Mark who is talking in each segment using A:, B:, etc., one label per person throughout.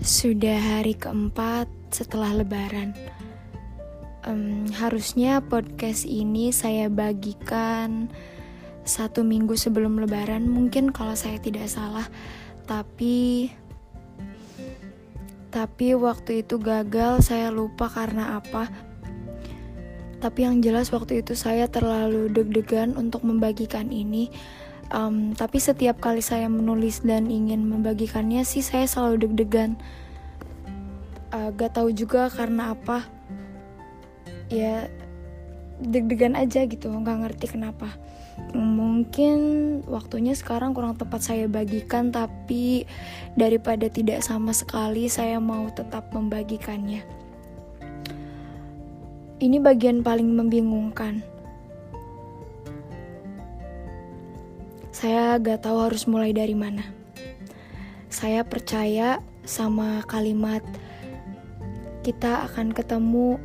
A: Sudah hari keempat setelah Lebaran. Um, harusnya podcast ini saya bagikan satu minggu sebelum Lebaran, mungkin kalau saya tidak salah. Tapi, tapi waktu itu gagal. Saya lupa karena apa. Tapi yang jelas waktu itu saya terlalu deg-degan untuk membagikan ini. Um, tapi setiap kali saya menulis dan ingin membagikannya sih saya selalu deg-degan. Uh, gak tahu juga karena apa. Ya deg-degan aja gitu, nggak ngerti kenapa. Mungkin waktunya sekarang kurang tepat saya bagikan, tapi daripada tidak sama sekali, saya mau tetap membagikannya. Ini bagian paling membingungkan Saya gak tahu harus mulai dari mana. Saya percaya sama kalimat kita akan ketemu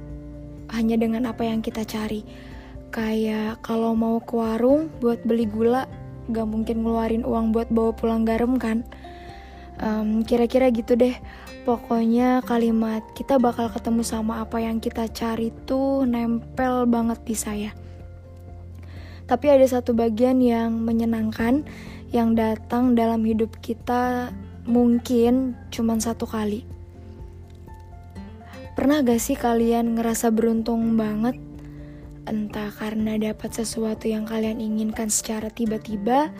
A: hanya dengan apa yang kita cari. Kayak kalau mau ke warung buat beli gula, gak mungkin ngeluarin uang buat bawa pulang garam kan? Um, kira-kira gitu deh. Pokoknya kalimat kita bakal ketemu sama apa yang kita cari tuh nempel banget di saya. Tapi ada satu bagian yang menyenangkan yang datang dalam hidup kita mungkin cuma satu kali. Pernah gak sih kalian ngerasa beruntung banget? Entah karena dapat sesuatu yang kalian inginkan secara tiba-tiba,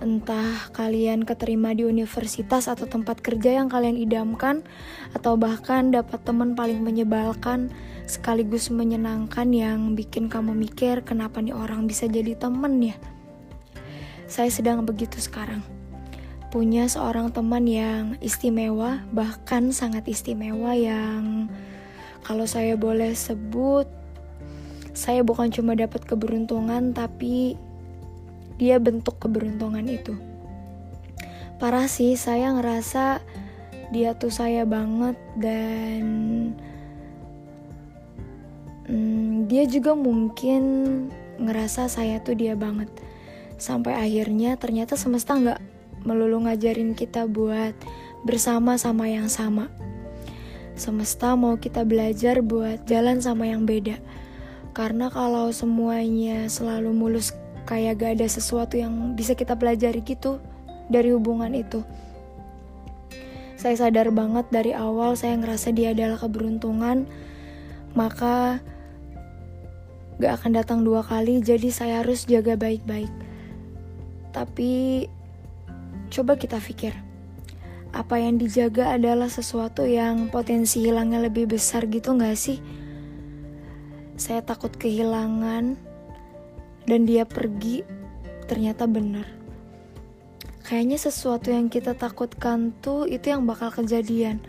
A: entah kalian keterima di universitas atau tempat kerja yang kalian idamkan, atau bahkan dapat teman paling menyebalkan sekaligus menyenangkan yang bikin kamu mikir kenapa nih orang bisa jadi temen ya. Saya sedang begitu sekarang. Punya seorang teman yang istimewa, bahkan sangat istimewa yang kalau saya boleh sebut, saya bukan cuma dapat keberuntungan tapi dia bentuk keberuntungan itu. Parah sih, saya ngerasa dia tuh saya banget dan dia juga mungkin ngerasa saya tuh dia banget. Sampai akhirnya ternyata semesta nggak melulu ngajarin kita buat bersama sama yang sama. Semesta mau kita belajar buat jalan sama yang beda. Karena kalau semuanya selalu mulus kayak gak ada sesuatu yang bisa kita pelajari gitu dari hubungan itu. Saya sadar banget dari awal saya ngerasa dia adalah keberuntungan, maka gak akan datang dua kali, jadi saya harus jaga baik-baik. Tapi coba kita pikir, apa yang dijaga adalah sesuatu yang potensi hilangnya lebih besar gitu gak sih? Saya takut kehilangan dan dia pergi ternyata benar. Kayaknya sesuatu yang kita takutkan tuh itu yang bakal kejadian.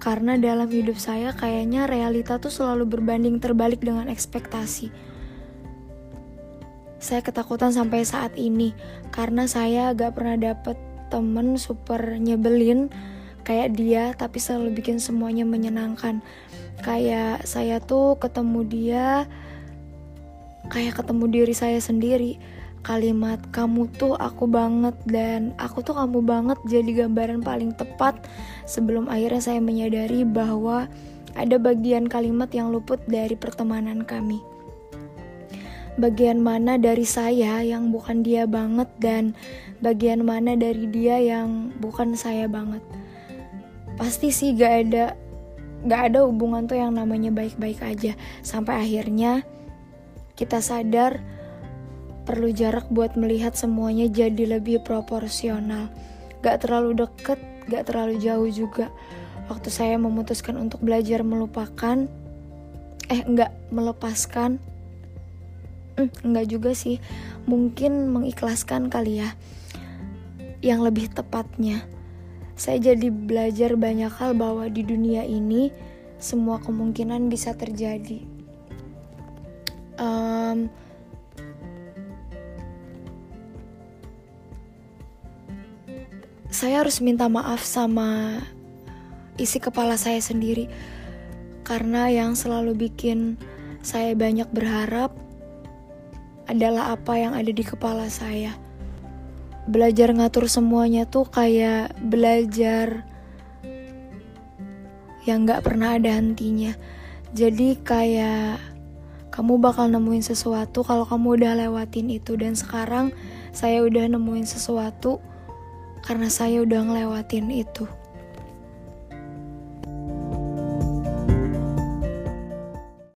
A: Karena dalam hidup saya kayaknya realita tuh selalu berbanding terbalik dengan ekspektasi. Saya ketakutan sampai saat ini karena saya gak pernah dapet temen super nyebelin kayak dia tapi selalu bikin semuanya menyenangkan. Kayak saya tuh ketemu dia kayak ketemu diri saya sendiri kalimat kamu tuh aku banget dan aku tuh kamu banget jadi gambaran paling tepat sebelum akhirnya saya menyadari bahwa ada bagian kalimat yang luput dari pertemanan kami. Bagian mana dari saya yang bukan dia banget dan bagian mana dari dia yang bukan saya banget. Pasti sih gak ada gak ada hubungan tuh yang namanya baik-baik aja sampai akhirnya kita sadar perlu jarak buat melihat semuanya jadi lebih proporsional. Gak terlalu deket, gak terlalu jauh juga. Waktu saya memutuskan untuk belajar melupakan, eh enggak melepaskan, hmm, enggak juga sih, mungkin mengikhlaskan kali ya. Yang lebih tepatnya, saya jadi belajar banyak hal bahwa di dunia ini semua kemungkinan bisa terjadi um, saya harus minta maaf sama isi kepala saya sendiri. Karena yang selalu bikin saya banyak berharap adalah apa yang ada di kepala saya. Belajar ngatur semuanya tuh kayak belajar yang gak pernah ada hentinya. Jadi kayak kamu bakal nemuin sesuatu kalau kamu udah lewatin itu. Dan sekarang saya udah nemuin sesuatu karena saya udah ngelewatin itu